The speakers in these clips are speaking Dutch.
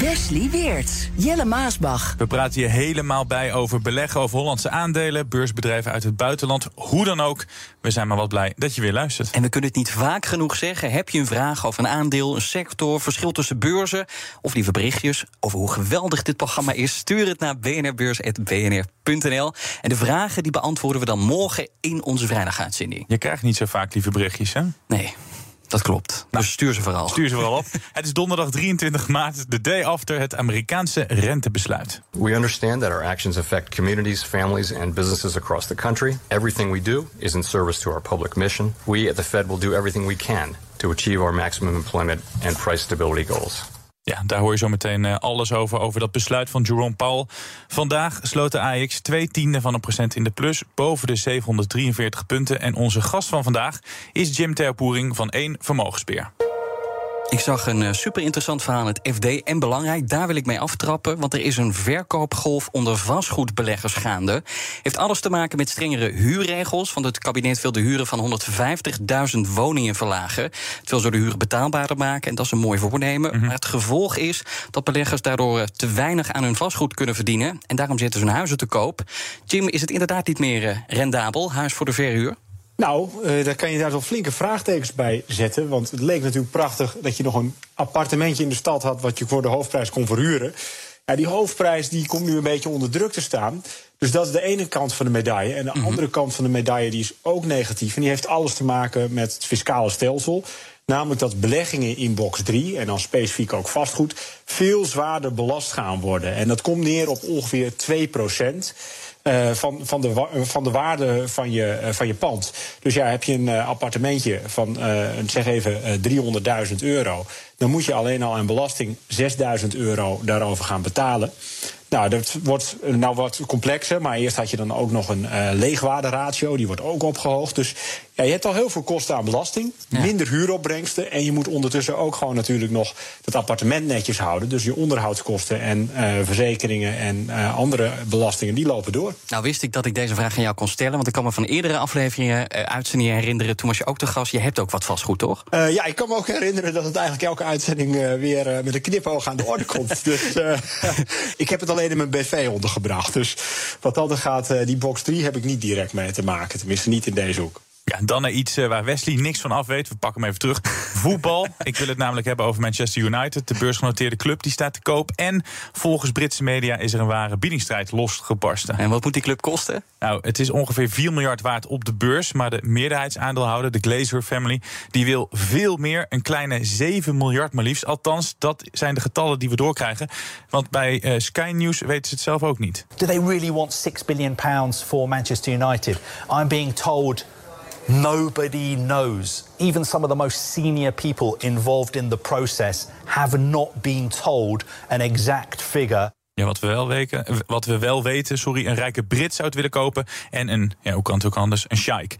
Wesley Weert, Jelle Maasbach. We praten hier helemaal bij over beleggen, over Hollandse aandelen, beursbedrijven uit het buitenland. Hoe dan ook, we zijn maar wat blij dat je weer luistert. En we kunnen het niet vaak genoeg zeggen. Heb je een vraag over een aandeel, een sector, verschil tussen beurzen... of liever berichtjes over hoe geweldig dit programma is... stuur het naar bnrbeurs.bnr.nl. En de vragen die beantwoorden we dan morgen in onze vrijdaguitzending. Je krijgt niet zo vaak lieve berichtjes, hè? Nee. Dat klopt. Nou, dus stuur ze vooral. Stuur ze vooral op. het is donderdag 23 maart, de day after het Amerikaanse rentebesluit. We understand that our actions affect communities, families and businesses across the country. Everything we do is in service to our public mission. We at the Fed will do everything we can to achieve our maximum employment and price stability goals. Ja, daar hoor je zo meteen eh, alles over, over dat besluit van Jerome Powell. Vandaag sloot de AX twee tiende van een procent in de plus, boven de 743 punten. En onze gast van vandaag is Jim Terpoering van 1 Vermogensbeheer. Ik zag een uh, super interessant verhaal in het FD en belangrijk. Daar wil ik mee aftrappen, want er is een verkoopgolf onder vastgoedbeleggers gaande. Heeft alles te maken met strengere huurregels. Want het kabinet wil de huren van 150.000 woningen verlagen. Het wil zo de huren betaalbaarder maken en dat is een mooi voornemen. Mm -hmm. Maar het gevolg is dat beleggers daardoor te weinig aan hun vastgoed kunnen verdienen. En daarom zetten ze hun huizen te koop. Jim, is het inderdaad niet meer uh, rendabel, huis voor de verhuur? Nou, uh, daar kan je daar zo flinke vraagtekens bij zetten. Want het leek natuurlijk prachtig dat je nog een appartementje in de stad had... wat je voor de hoofdprijs kon verhuren. Ja, die hoofdprijs die komt nu een beetje onder druk te staan. Dus dat is de ene kant van de medaille. En de mm -hmm. andere kant van de medaille die is ook negatief. En die heeft alles te maken met het fiscale stelsel. Namelijk dat beleggingen in box 3, en dan specifiek ook vastgoed... veel zwaarder belast gaan worden. En dat komt neer op ongeveer 2 procent... Uh, van, van, de, van de waarde van je, uh, van je pand. Dus ja, heb je een uh, appartementje van, zeg even, 300.000 euro... dan moet je alleen al aan belasting 6.000 euro daarover gaan betalen. Nou, dat wordt nou wat complexer, maar eerst had je dan ook nog een leegwaarderatio... die wordt ook opgehoogd. Dus ja, je hebt al heel veel kosten aan belasting, ja. minder huuropbrengsten... en je moet ondertussen ook gewoon natuurlijk nog dat appartement netjes houden. Dus je onderhoudskosten en verzekeringen en andere belastingen, die lopen door. Nou wist ik dat ik deze vraag aan jou kon stellen. Want ik kan me van eerdere afleveringen uh, uitzendingen herinneren. Toen was je ook te gast. Je hebt ook wat vastgoed, toch? Uh, ja, ik kan me ook herinneren dat het eigenlijk elke uitzending uh, weer met een knipoog aan de orde komt. dus ik heb het alleen in mijn BV ondergebracht. Dus wat dat gaat, die box 3 heb ik niet direct mee te maken. Tenminste niet in deze hoek. Ja, dan naar iets waar Wesley niks van af weet. We pakken hem even terug. Voetbal. Ik wil het namelijk hebben over Manchester United. De beursgenoteerde club die staat te koop. En volgens Britse media is er een ware biedingsstrijd losgebarsten. En wat moet die club kosten? Nou, het is ongeveer 4 miljard waard op de beurs. Maar de meerderheidsaandeelhouder, de Glazer family, die wil veel meer. Een kleine 7 miljard maar liefst. Althans, dat zijn de getallen die we doorkrijgen. Want bij uh, Sky News weten ze het zelf ook niet. Do they really want 6 billion pounds for Manchester United? I'm being told Nobody knows. Even some of the most senior people involved in the process have not been told an exact figure. Ja, wat we wel weten, wat we wel weten sorry, een rijke Brit zou het willen kopen. En een, ja, hoe kan het ook anders, een sheik.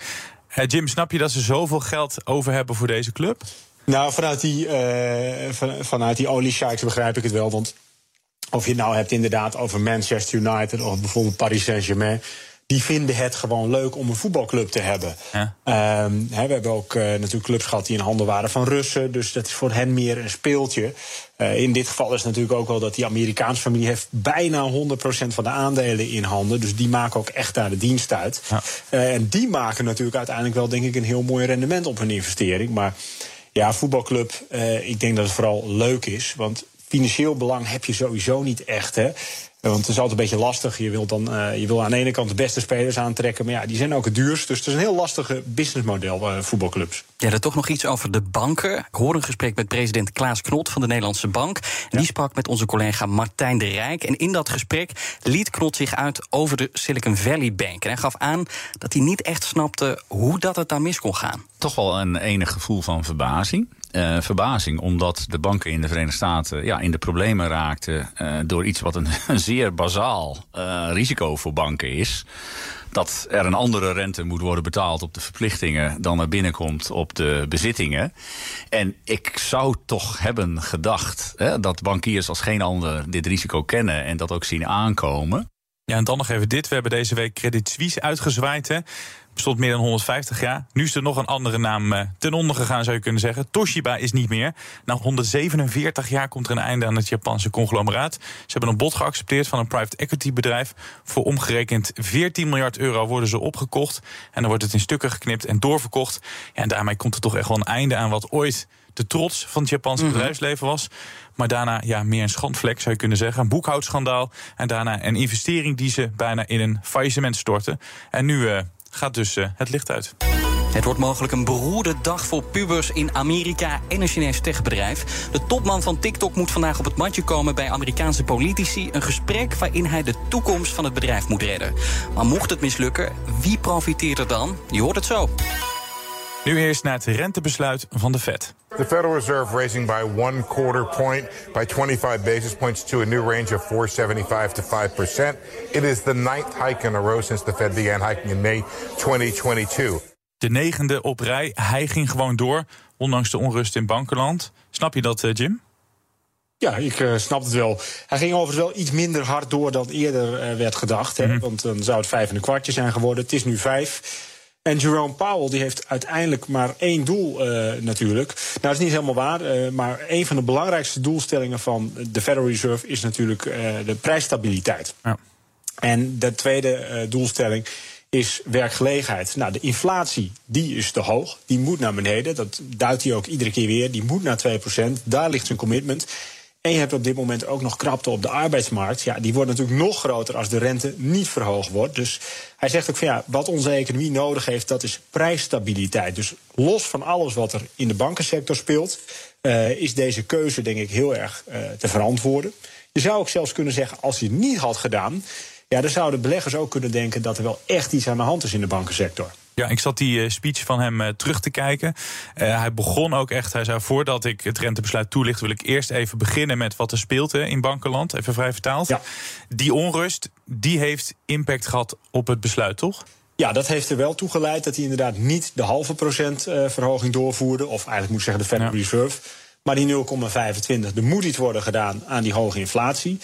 Uh, Jim, snap je dat ze zoveel geld over hebben voor deze club? Nou, vanuit die, uh, van, vanuit die oliesheiks begrijp ik het wel. Want of je het nou hebt inderdaad over Manchester United of bijvoorbeeld Paris Saint-Germain die vinden het gewoon leuk om een voetbalclub te hebben. Ja. Um, he, we hebben ook uh, natuurlijk clubs gehad die in handen waren van Russen. Dus dat is voor hen meer een speeltje. Uh, in dit geval is het natuurlijk ook wel dat die Amerikaanse familie... heeft bijna 100% van de aandelen in handen. Dus die maken ook echt daar de dienst uit. Ja. Uh, en die maken natuurlijk uiteindelijk wel, denk ik... een heel mooi rendement op hun investering. Maar ja, voetbalclub, ik denk dat het vooral leuk is. Want financieel belang heb je sowieso niet echt. Hè. Want het is altijd een beetje lastig. Je wil, dan, uh, je wil aan de ene kant de beste spelers aantrekken. Maar ja, die zijn ook het duurst. Dus het is een heel lastige businessmodel, uh, voetbalclubs. Ja, dan toch nog iets over de banken. Ik hoorde een gesprek met president Klaas Knot van de Nederlandse Bank. En die sprak met onze collega Martijn de Rijk. En in dat gesprek liet Knot zich uit over de Silicon Valley Bank. En hij gaf aan dat hij niet echt snapte hoe dat het daar mis kon gaan. Toch wel een enig gevoel van verbazing. Uh, verbazing, omdat de banken in de Verenigde Staten ja, in de problemen raakten uh, door iets wat een, zeer bazaal uh, risico voor banken is. Dat er een andere rente moet worden betaald op de verplichtingen dan er binnenkomt op de bezittingen. En ik zou toch hebben gedacht hè, dat bankiers als geen ander dit risico kennen en dat ook zien aankomen. Ja, en dan nog even dit. We hebben deze week Credit Suisse uitgezwaaid. Hè bestond meer dan 150 jaar. Nu is er nog een andere naam uh, ten onder gegaan, zou je kunnen zeggen. Toshiba is niet meer. Na 147 jaar komt er een einde aan het Japanse conglomeraat. Ze hebben een bod geaccepteerd van een private equity bedrijf. Voor omgerekend 14 miljard euro worden ze opgekocht. En dan wordt het in stukken geknipt en doorverkocht. Ja, en daarmee komt er toch echt wel een einde aan wat ooit de trots van het Japanse mm -hmm. bedrijfsleven was. Maar daarna ja, meer een schandvlek zou je kunnen zeggen. Een boekhoudschandaal. En daarna een investering die ze bijna in een faillissement storten. En nu uh, gaat dus uh, het licht uit. Het wordt mogelijk een beroerde dag voor pubers in Amerika en een Chinees techbedrijf. De topman van TikTok moet vandaag op het matje komen bij Amerikaanse politici. Een gesprek waarin hij de toekomst van het bedrijf moet redden. Maar mocht het mislukken, wie profiteert er dan? Je hoort het zo. Nu eerst naar het rentebesluit van de Fed. The Federal Reserve raising by one quarter point by 25 basis points to a new range of 475 to 5 percent. It is the ninth hike in a row since the Fed began hiking in May 2022. De negende op rij. Hij ging gewoon door, ondanks de onrust in bankenland. Snap je dat, Jim? Ja, ik uh, snap het wel. Hij ging overigens wel iets minder hard door dan eerder uh, werd gedacht. Mm -hmm. hè, want dan zou het vijf en een kwartje zijn geworden. Het is nu vijf. En Jerome Powell die heeft uiteindelijk maar één doel uh, natuurlijk. Nou, dat is niet helemaal waar. Uh, maar een van de belangrijkste doelstellingen van de Federal Reserve is natuurlijk uh, de prijsstabiliteit. Ja. En de tweede doelstelling is werkgelegenheid. Nou, de inflatie die is te hoog. Die moet naar beneden. Dat duidt hij ook iedere keer weer. Die moet naar 2%. Daar ligt zijn commitment. En je hebt op dit moment ook nog krapte op de arbeidsmarkt. Ja, die wordt natuurlijk nog groter als de rente niet verhoogd wordt. Dus hij zegt ook van ja, wat onze economie nodig heeft, dat is prijsstabiliteit. Dus los van alles wat er in de bankensector speelt, uh, is deze keuze denk ik heel erg uh, te verantwoorden. Je zou ook zelfs kunnen zeggen, als hij het niet had gedaan, ja, dan zouden beleggers ook kunnen denken dat er wel echt iets aan de hand is in de bankensector. Ja, ik zat die uh, speech van hem uh, terug te kijken. Uh, hij begon ook echt, hij zei voordat ik het rentebesluit toelicht... wil ik eerst even beginnen met wat er speelt hè, in bankenland. Even vrij vertaald. Ja. Die onrust, die heeft impact gehad op het besluit, toch? Ja, dat heeft er wel toe geleid dat hij inderdaad niet de halve procent verhoging doorvoerde. Of eigenlijk moet ik zeggen de Federal ja. Reserve. Maar die 0,25. Er moet iets worden gedaan aan die hoge inflatie.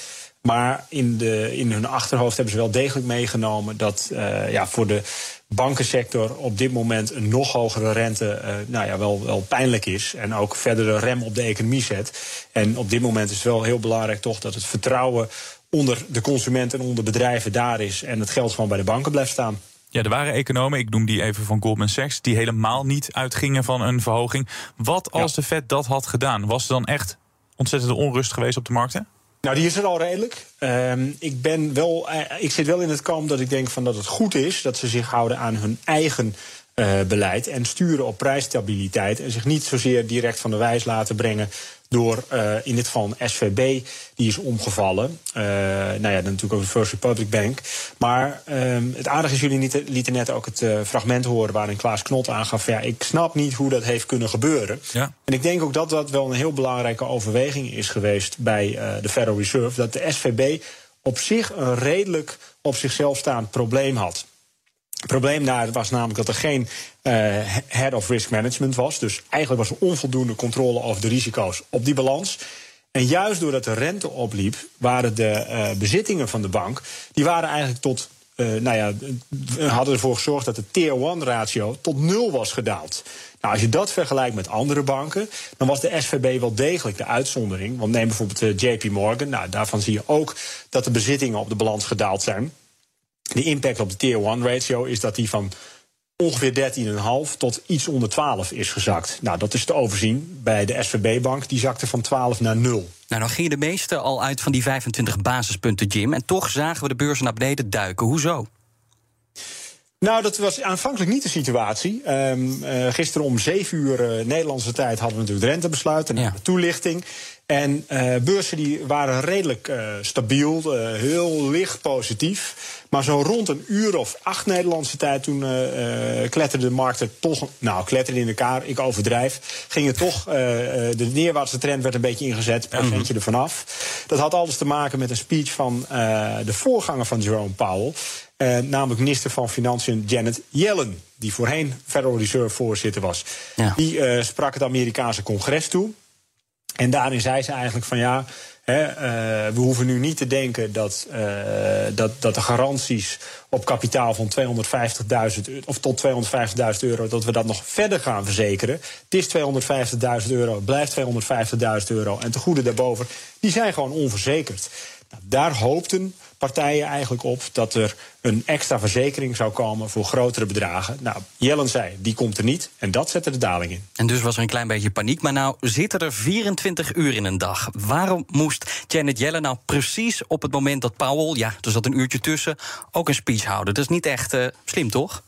Maar in, de, in hun achterhoofd hebben ze wel degelijk meegenomen dat uh, ja, voor de bankensector op dit moment een nog hogere rente uh, nou ja, wel, wel pijnlijk is. En ook verdere rem op de economie zet. En op dit moment is het wel heel belangrijk toch dat het vertrouwen onder de consument en onder bedrijven daar is. En het geld gewoon bij de banken blijft staan. Ja, er waren economen, ik noem die even van Goldman Sachs, die helemaal niet uitgingen van een verhoging. Wat als ja. de Fed dat had gedaan? Was er dan echt ontzettende onrust geweest op de markten? Nou, die is er al redelijk. Um, ik, ben wel, uh, ik zit wel in het kamp dat ik denk van dat het goed is dat ze zich houden aan hun eigen uh, beleid en sturen op prijsstabiliteit en zich niet zozeer direct van de wijs laten brengen door uh, in dit geval een SVB die is omgevallen. Uh, nou ja, dan natuurlijk ook de First Republic Bank. Maar um, het aardige is, jullie niet, lieten net ook het uh, fragment horen waarin Klaas Knot aangaf. Ja, ik snap niet hoe dat heeft kunnen gebeuren. Ja. En ik denk ook dat dat wel een heel belangrijke overweging is geweest bij de Federal Reserve. Dat de SVB op zich een redelijk op zichzelf staand probleem had. Het probleem daar was namelijk dat er geen uh, head of risk management was. Dus eigenlijk was er onvoldoende controle over de risico's op die balans. En juist doordat de rente opliep, waren de uh, bezittingen van de bank, die waren eigenlijk tot, uh, nou ja, hadden ervoor gezorgd dat de tier 1 ratio tot nul was gedaald. Nou, als je dat vergelijkt met andere banken, dan was de SVB wel degelijk de uitzondering. Want neem bijvoorbeeld JP Morgan, nou, daarvan zie je ook dat de bezittingen op de balans gedaald zijn. De impact op de tier 1 ratio is dat die van ongeveer 13,5 tot iets onder 12 is gezakt. Nou, dat is te overzien bij de SVB-bank. Die zakte van 12 naar 0. Nou, dan gingen de meeste al uit van die 25 basispunten, Jim. En toch zagen we de beurzen naar beneden duiken. Hoezo? Nou, dat was aanvankelijk niet de situatie. Um, uh, gisteren om 7 uur uh, Nederlandse tijd hadden we natuurlijk het rentebesluit en ja. de toelichting. En uh, beurzen die waren redelijk stabiel, heel licht positief. Maar zo rond een uur of acht Nederlandse tijd, toen kletterde de markten toch, nou, kletterde in elkaar, ik overdrijf, ging het toch, de neerwaartse trend werd een beetje ingezet, procentje -hmm. ervan af. Dat had alles te maken met een speech van de voorganger van Jerome Powell. Uh, namelijk minister van Financiën Janet Yellen, die voorheen Federal Reserve voorzitter was. Ja. Die uh, sprak het Amerikaanse congres toe. En daarin zei ze eigenlijk van ja, hè, uh, we hoeven nu niet te denken dat, dat, dat de garanties op kapitaal van 250.000 of tot 250.000 euro, dat we dat nog verder gaan verzekeren. Het is 250.000 euro, het blijft 250.000 euro. En te goede daarboven, die zijn gewoon onverzekerd. Nou, daar hoopten partijen eigenlijk op dat er een extra verzekering zou komen voor grotere bedragen. Nou, Jellen zei, die komt er niet. En dat zette de daling in. En dus was er een klein beetje paniek. Maar nou zitten er 24 uur in een dag. Waarom moest Janet Yellen nou precies op het moment dat Powell, ja, er zat een uurtje tussen, ook een speech houden? Dat is niet echt uh, slim, toch?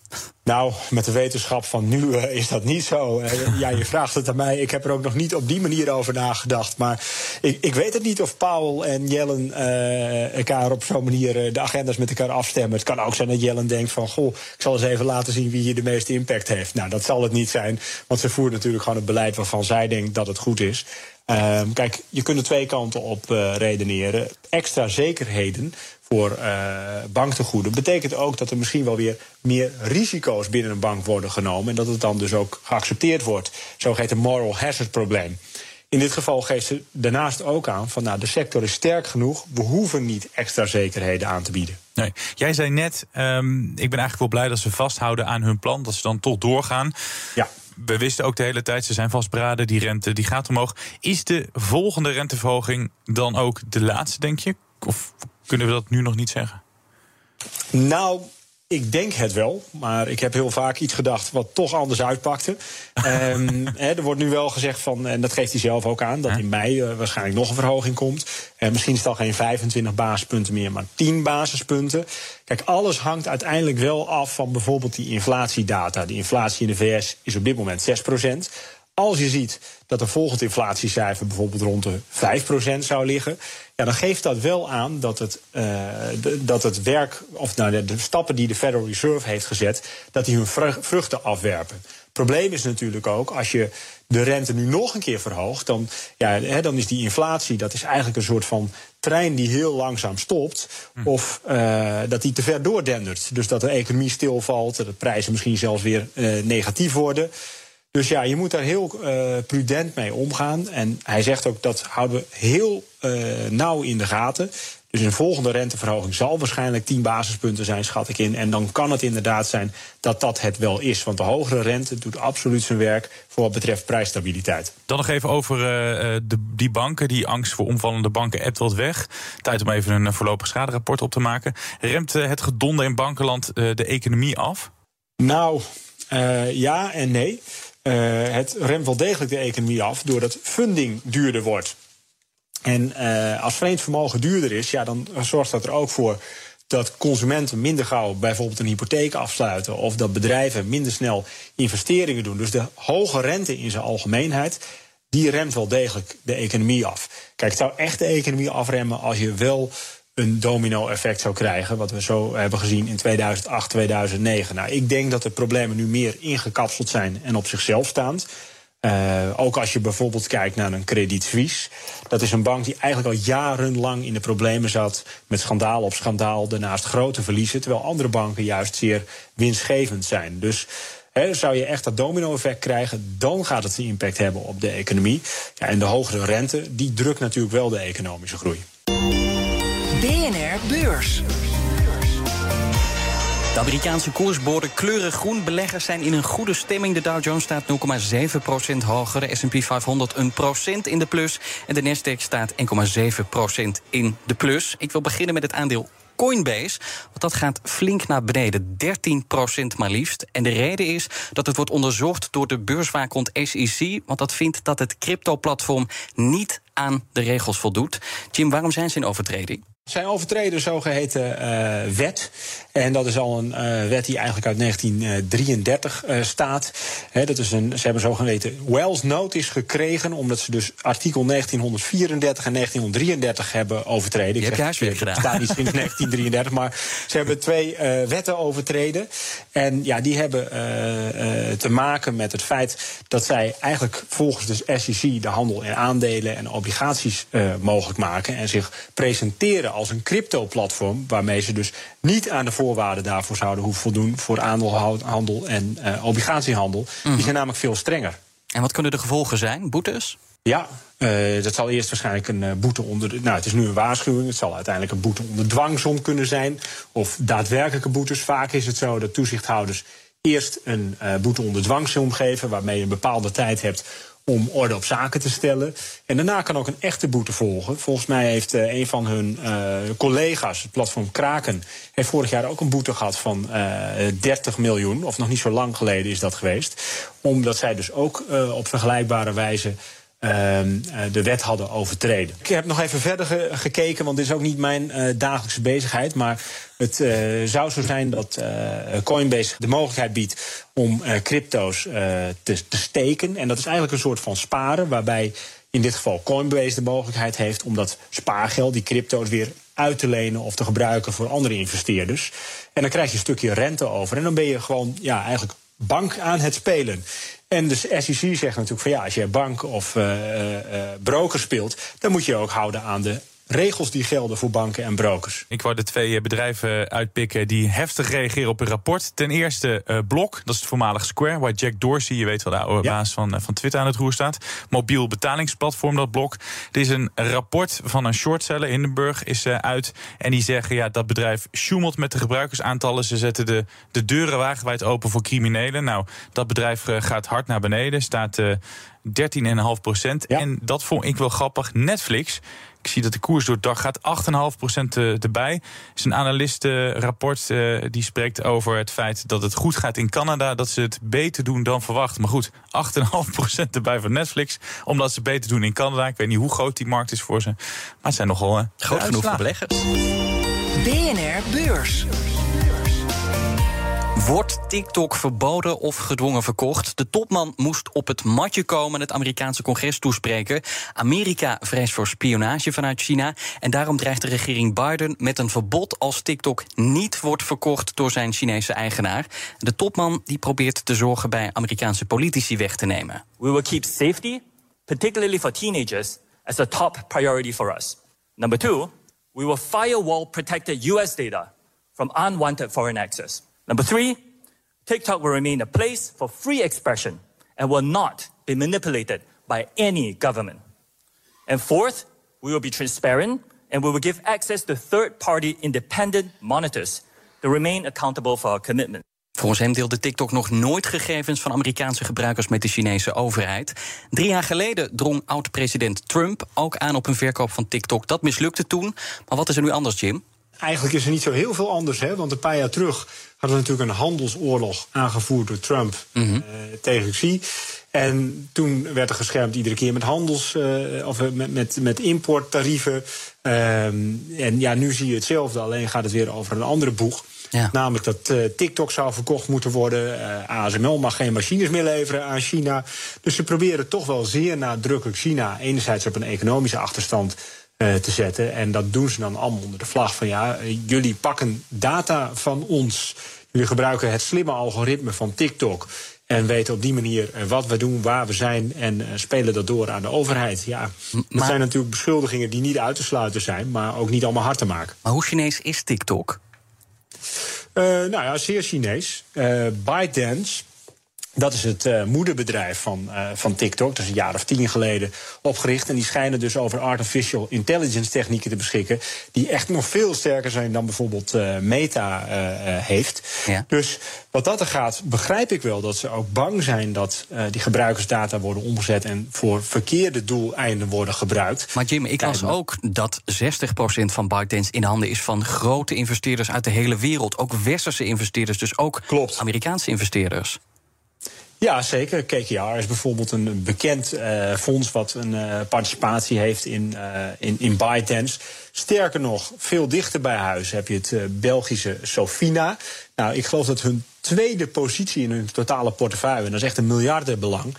Nou, met de wetenschap van nu uh, is dat niet zo. Uh, ja, je vraagt het aan mij. Ik heb er ook nog niet op die manier over nagedacht. Maar ik, ik weet het niet of Powell en Jellen uh, elkaar op zo'n manier de agendas met elkaar afstemmen. Het kan ook zijn dat Jellen denkt van... goh, ik zal eens even laten zien wie hier de meeste impact heeft. Nou, dat zal het niet zijn. Want ze voert natuurlijk gewoon het beleid waarvan zij denkt dat het goed is. Um, kijk, je kunt er twee kanten op redeneren. Extra zekerheden voor uh, banktegoeden betekent ook dat er misschien wel weer meer risico's binnen een bank worden genomen. En dat het dan dus ook geaccepteerd wordt. Zogeheten moral hazard probleem. In dit geval geeft ze daarnaast ook aan van nou, de sector is sterk genoeg, we hoeven niet extra zekerheden aan te bieden. Nee. Jij zei net, um, ik ben eigenlijk wel blij dat ze vasthouden aan hun plan, dat ze dan toch doorgaan. Ja. We wisten ook de hele tijd, ze zijn vastberaden, die rente die gaat omhoog. Is de volgende renteverhoging dan ook de laatste, denk je? Of kunnen we dat nu nog niet zeggen? Nou, ik denk het wel, maar ik heb heel vaak iets gedacht wat toch anders uitpakte. um, he, er wordt nu wel gezegd van, en dat geeft hij zelf ook aan, dat in mei uh, waarschijnlijk nog een verhoging komt. En misschien is het al geen 25 basispunten meer, maar 10 basispunten. Kijk, alles hangt uiteindelijk wel af van bijvoorbeeld die inflatiedata. De inflatie in de VS is op dit moment 6 als je ziet dat een volgend inflatiecijfer bijvoorbeeld rond de 5% zou liggen, ja, dan geeft dat wel aan dat het, uh, de, dat het werk, of nou, de, de, stappen die de Federal Reserve heeft gezet, dat die hun vruchten afwerpen. Het probleem is natuurlijk ook, als je de rente nu nog een keer verhoogt, dan, ja, hè, dan is die inflatie, dat is eigenlijk een soort van trein die heel langzaam stopt. Hm. Of uh, dat die te ver doordendert. Dus dat de economie stilvalt, dat de prijzen misschien zelfs weer uh, negatief worden. Dus ja, je moet daar heel uh, prudent mee omgaan. En hij zegt ook dat houden we heel uh, nauw in de gaten. Dus een volgende renteverhoging zal waarschijnlijk 10 basispunten zijn, schat ik in. En dan kan het inderdaad zijn dat dat het wel is. Want de hogere rente doet absoluut zijn werk voor wat betreft prijsstabiliteit. Dan nog even over uh, de, die banken. Die angst voor omvallende banken ebt wat weg. Tijd om even een voorlopig schaderapport op te maken. Remt het gedonde in bankenland de economie af? Nou, ja en nee. Uh, het remt wel degelijk de economie af doordat funding duurder wordt. En uh, als vreemd vermogen duurder is, ja, dan zorgt dat er ook voor dat consumenten minder gauw bijvoorbeeld een hypotheek afsluiten. Of dat bedrijven minder snel investeringen doen. Dus de hoge rente in zijn algemeenheid, die remt wel degelijk de economie af. Kijk, het zou echt de economie afremmen als je wel een domino-effect zou krijgen. Wat we zo hebben gezien in 2008, 2009. Nou, ik denk dat de problemen nu meer ingekapseld zijn en op zichzelf staand. Uh, ook als je bijvoorbeeld kijkt naar een Credit Suisse. Dat is een bank die eigenlijk al jarenlang in de problemen zat. Met schandaal op schandaal. Daarnaast grote verliezen. Terwijl andere banken juist zeer winstgevend zijn. Dus zou je echt dat domino-effect krijgen, dan gaat het een impact hebben op de economie. Ja, en de hogere rente, die drukt natuurlijk wel de economische groei. BNR Beurs. De Amerikaanse koersborden kleuren groen. Beleggers zijn in een goede stemming. De Dow Jones staat 0,7% hoger. De S&P 500 een procent in de plus. En de Nasdaq staat 1,7% in de plus. Ik wil beginnen met het aandeel Coinbase. Want dat gaat flink naar beneden, 13% maar liefst. En de reden is dat het wordt onderzocht door de beurswaakhond SEC... want dat vindt dat het crypto-platform niet aan de regels voldoet. Jim, waarom zijn ze in overtreding? Zij overtreden een zogeheten uh, wet. En dat is al een uh, wet die eigenlijk uit 1933 uh, staat. He, dat is een, ze hebben een zogeheten Wells Notice gekregen... omdat ze dus artikel 1934 en 1933 hebben overtreden. Je hebt je huiswerk gedaan. staat niet sinds 1933, maar ze hebben twee wetten overtreden. En ja, die hebben te maken met het feit dat zij eigenlijk volgens de SEC... de handel in aandelen en obligaties mogelijk maken... en zich presenteren als een crypto-platform, waarmee ze dus niet aan de voorwaarden daarvoor zouden hoeven voldoen voor aandeelhandel en uh, obligatiehandel. Die Mhm. zijn namelijk veel strenger. En wat kunnen de gevolgen zijn? Boetes? Ja, uh, dat zal eerst waarschijnlijk een uh, boete onder. De, nou, het is nu een waarschuwing. Het zal uiteindelijk een boete onder dwangsom kunnen zijn. Of daadwerkelijke boetes. Vaak is het zo dat toezichthouders eerst een uh, boete onder dwangsom geven, waarmee je een bepaalde tijd hebt om orde op zaken te stellen. En daarna kan ook een echte boete volgen. Volgens mij heeft uh, een van hun uh, collega's, het platform Kraken, heeft vorig jaar ook een boete gehad van uh, 30 miljoen. Of nog niet zo lang geleden is dat geweest. Omdat zij dus ook op vergelijkbare wijze de wet hadden overtreden. Ik heb nog even verder ge gekeken, want dit is ook niet mijn uh, dagelijkse bezigheid. Maar het uh, zou zo zijn dat Coinbase de mogelijkheid biedt om crypto's te, te steken. En dat is eigenlijk een soort van sparen, waarbij in dit geval Coinbase de mogelijkheid heeft om dat spaargeld, die crypto's, weer uit te lenen of te gebruiken voor andere investeerders. En dan krijg je een stukje rente over. En dan ben je gewoon ja, eigenlijk bank aan het spelen. En de SEC zegt natuurlijk van ja, als je bank of uh, uh, broker speelt, dan moet je ook houden aan de regels die gelden voor banken en brokers. Ik wou de twee bedrijven uitpikken die heftig reageren op een rapport. Ten eerste uh, Block, dat is het voormalig Square, waar Jack Dorsey, je weet wel, de oude ja. baas van, uh, van Twitter aan het roer staat. Mobiel betalingsplatform, dat Block. Er is een rapport van een shortseller, Hindenburg, is uh, uit. En die zeggen, ja, dat bedrijf sjoemelt met de gebruikersaantallen. Ze zetten de, de deuren wagenwijd open voor criminelen. Nou, dat bedrijf gaat hard naar beneden, staat 13,5 procent. Ja. En dat vond ik wel grappig. Netflix ik zie dat de koers door het dag gaat 8,5% erbij. Er is een analistenrapport uh, die spreekt over het feit dat het goed gaat in Canada. Dat ze het beter doen dan verwacht. Maar goed, 8,5% erbij van Netflix. Omdat ze beter doen in Canada. Ik weet niet hoe groot die markt is voor ze. Maar het zijn nogal uh, groot genoeg voor beleggers. BNR Beurs. Wordt TikTok verboden of gedwongen verkocht? De topman moest op het matje komen het Amerikaanse congres toespreken. Amerika vreest voor spionage vanuit China. En daarom dreigt de regering Biden met een verbod als TikTok niet wordt verkocht door zijn Chinese eigenaar. De topman die probeert te zorgen bij Amerikaanse politici weg te nemen. We will keep safety, particularly for teenagers, as a top priority for us. Number two, we will firewall protect the US data from unwanted foreign access. Number three, TikTok will remain a place for free expression and will not be manipulated by any government. And fourth, we will be transparent and we will give access to third party independent monitors to remain accountable for our commitment. Volgens hem deelde TikTok nog nooit gegevens van Amerikaanse gebruikers met de Chinese overheid. Drie jaar geleden drong oud-president Trump ook aan op een verkoop van TikTok. Dat mislukte toen. Maar wat is er nu anders, Jim? Eigenlijk is er niet zo heel veel anders, hè? want een paar jaar terug hadden we natuurlijk een handelsoorlog aangevoerd door Trump mm -hmm. uh, tegen Xi. En toen werd er geschermd iedere keer met handels- uh, of met, met, met importtarieven. Um, en ja, nu zie je hetzelfde, alleen gaat het weer over een andere boeg. Ja. Namelijk dat uh, TikTok zou verkocht moeten worden. Uh, ASML mag geen machines meer leveren aan China. Dus ze proberen toch wel zeer nadrukkelijk China enerzijds op een economische achterstand te zetten. En dat doen ze dan allemaal onder de vlag van ja, jullie pakken data van ons. Jullie gebruiken het slimme algoritme van TikTok. En weten op die manier wat we doen, waar we zijn. En spelen dat door aan de overheid. Ja, dat maar, zijn natuurlijk beschuldigingen die niet uit te sluiten zijn. Maar ook niet allemaal hard te maken. Maar hoe Chinees is TikTok? Uh, nou ja, zeer Chinees. Uh, ByteDance Dat is het uh, moederbedrijf van, uh, van TikTok. Dat is een jaar of tien geleden opgericht. En die schijnen dus over artificial intelligence technieken te beschikken. Die echt nog veel sterker zijn dan bijvoorbeeld uh, Meta heeft. Ja. Dus wat dat er gaat, begrijp ik wel dat ze ook bang zijn dat die gebruikersdata worden omgezet en voor verkeerde doeleinden worden gebruikt. Maar Jim, ik las ook dat 60% van ByteDance in handen is van grote investeerders uit de hele wereld. Ook westerse investeerders, dus ook Klopt. Amerikaanse investeerders. Ja, zeker. KKR is bijvoorbeeld een bekend uh, fonds wat een uh, participatie heeft in, uh, in, in ByteDance. Sterker nog, veel dichter bij huis heb je het Belgische Sofina. Nou, ik geloof dat hun tweede positie in hun totale portefeuille, en dat is echt een miljardenbelang.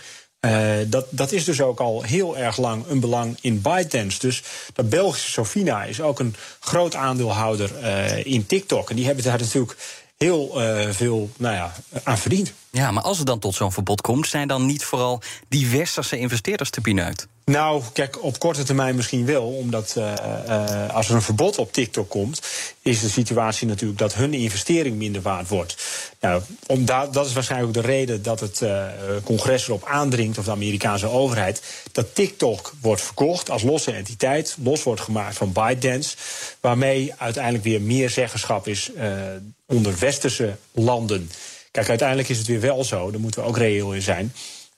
dat, dat is dus ook al heel erg lang een belang in ByteDance. Dus dat Belgische Sofina is ook een groot aandeelhouder in TikTok. En die hebben daar natuurlijk heel veel nou ja, aan verdiend. Ja, maar als er dan tot zo'n verbod komt, zijn dan niet vooral die westerse investeerders te pineut? Nou, kijk, op korte termijn misschien wel. Omdat uh, uh, als er een verbod op TikTok komt, is de situatie natuurlijk dat hun investering minder waard wordt. Nou, om da dat is waarschijnlijk ook de reden dat het uh, congres erop aandringt, of de Amerikaanse overheid, dat TikTok wordt verkocht als losse entiteit, los wordt gemaakt van ByteDance. Waarmee uiteindelijk weer meer zeggenschap is onder westerse landen. Kijk, uiteindelijk is het weer wel zo, daar moeten we ook reëel in zijn.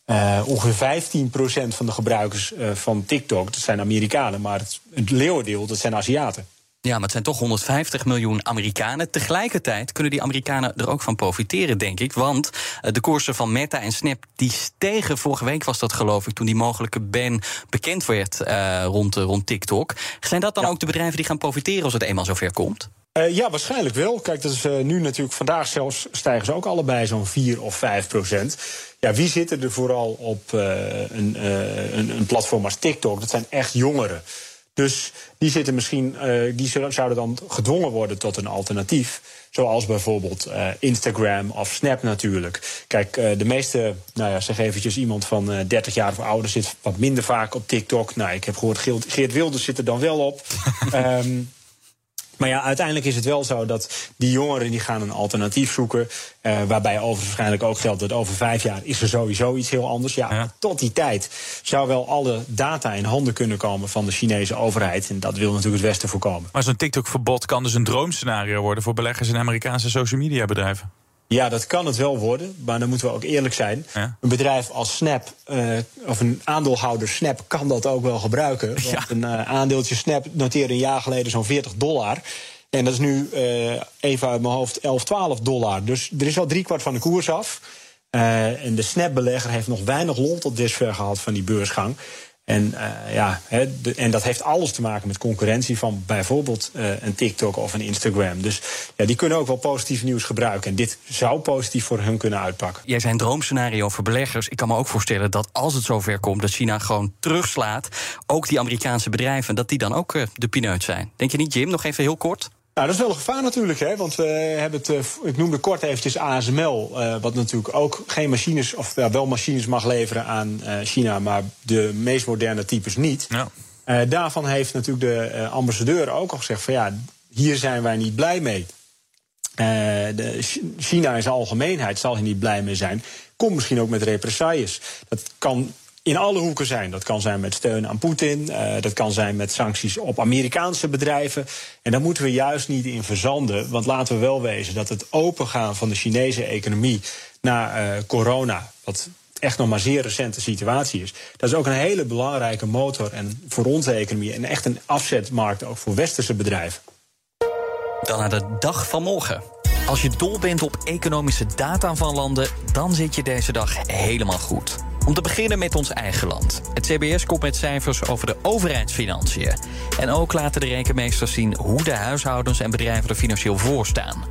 Uh, ongeveer 15% van de gebruikers uh, van TikTok, dat zijn Amerikanen, maar het, het leeuwendeel, dat zijn Aziaten. Ja, maar het zijn toch 150 miljoen Amerikanen. Tegelijkertijd kunnen die Amerikanen er ook van profiteren, denk ik. Want uh, de koersen van Meta en Snap die stegen. Vorige week was dat, geloof ik, toen die mogelijke ban bekend werd rond, rond TikTok. Zijn dat dan ja. ook de bedrijven die gaan profiteren als het eenmaal zover komt? Uh, ja, waarschijnlijk wel. Kijk, dat is uh, nu natuurlijk vandaag zelfs stijgen ze ook allebei zo'n 4 of 5 procent. Ja, wie zitten er vooral op uh, een, een, een, platform als TikTok? Dat zijn echt jongeren. Dus die zitten misschien, die zouden dan gedwongen worden tot een alternatief. Zoals bijvoorbeeld Instagram of Snap natuurlijk. Kijk, de meeste, nou ja, zeg eventjes, iemand van 30 jaar of ouder zit wat minder vaak op TikTok. Nou, ik heb gehoord, Geert Wilders zit er dan wel op. um, Maar ja, uiteindelijk is het wel zo dat die jongeren die gaan een alternatief zoeken. Uh, waarbij overigens waarschijnlijk ook geldt dat over vijf jaar is er sowieso iets heel anders. Ja, ja, tot die tijd zou wel alle data in handen kunnen komen van de Chinese overheid. En dat wil natuurlijk het Westen voorkomen. Maar zo'n TikTok-verbod kan dus een droomscenario worden voor beleggers in Amerikaanse social media bedrijven. Ja, dat kan het wel worden, maar dan moeten we ook eerlijk zijn. Ja. Een bedrijf als Snap, uh, of een aandeelhouder Snap, kan dat ook wel gebruiken. Want ja. een uh, aandeeltje Snap noteerde een jaar geleden zo'n 40 dollar. En dat is nu uh, even uit mijn hoofd 11, 12 dollar. Dus er is al driekwart van de koers af. en de Snap-belegger heeft nog weinig lol tot dusver gehad van die beursgang. En, uh, ja, en dat heeft alles te maken met concurrentie van bijvoorbeeld uh, een TikTok of een Instagram. Dus ja, die kunnen ook wel positief nieuws gebruiken. En dit zou positief voor hun kunnen uitpakken. Jij zijn droomscenario voor beleggers. Ik kan me ook voorstellen dat als het zover komt dat China gewoon terugslaat, ook die Amerikaanse bedrijven, dat die dan ook uh, de pineut zijn. Denk je niet, Jim? Nog even heel kort. Nou, dat is wel een gevaar natuurlijk, hè? want we hebben het, uh, ik noemde kort eventjes ASML, uh, wat natuurlijk ook geen machines, of ja, wel machines mag leveren aan uh, China, maar de meest moderne types niet. Ja. daarvan heeft natuurlijk de ambassadeur ook al gezegd van ja, hier zijn wij niet blij mee. de China in zijn algemeenheid zal hier niet blij mee zijn. Komt misschien ook met represailles. Dat kan in alle hoeken zijn. Dat kan zijn met steun aan Poetin, uh, dat kan zijn met sancties op Amerikaanse bedrijven. En daar moeten we juist niet in verzanden. Want laten we wel wezen dat het opengaan van de Chinese economie na uh, corona, wat echt nog maar zeer recente situatie is. Dat is ook een hele belangrijke motor en voor onze economie en echt een afzetmarkt ook voor westerse bedrijven. Dan naar de dag van morgen. Als je dol bent op economische data van landen, dan zit je deze dag helemaal goed. Om te beginnen met ons eigen land. Het CBS komt met cijfers over de overheidsfinanciën. En ook laten de rekenmeesters zien hoe de huishoudens en bedrijven er financieel voor staan.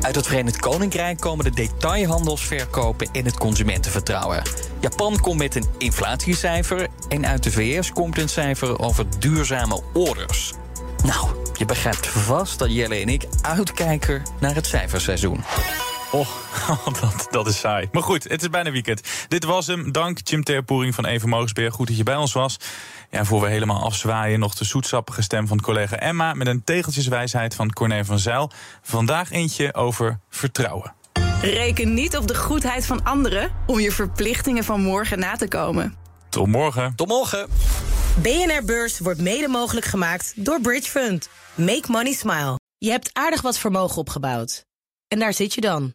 Uit het Verenigd Koninkrijk komen de detailhandelsverkopen en het consumentenvertrouwen. Japan komt met een inflatiecijfer en uit de VS komt een cijfer over duurzame orders. Nou, je begrijpt vast dat Jelle en ik uitkijken naar het cijferseizoen. Oh, dat, dat is saai. Maar goed, het is bijna weekend. Dit was hem. Dank Jim Terpoering van Even Mogensbeer. Goed dat je bij ons was. Ja, voor we helemaal afzwaaien, nog de zoetsappige stem van collega Emma... met een tegeltjeswijsheid van Corné van Zijl. Vandaag eentje over vertrouwen. Reken niet op de goedheid van anderen om je verplichtingen van morgen na te komen. Tot morgen. Tot morgen. BNR Beurs wordt mede mogelijk gemaakt door Bridge Fund. Make money smile. Je hebt aardig wat vermogen opgebouwd. En daar zit je dan,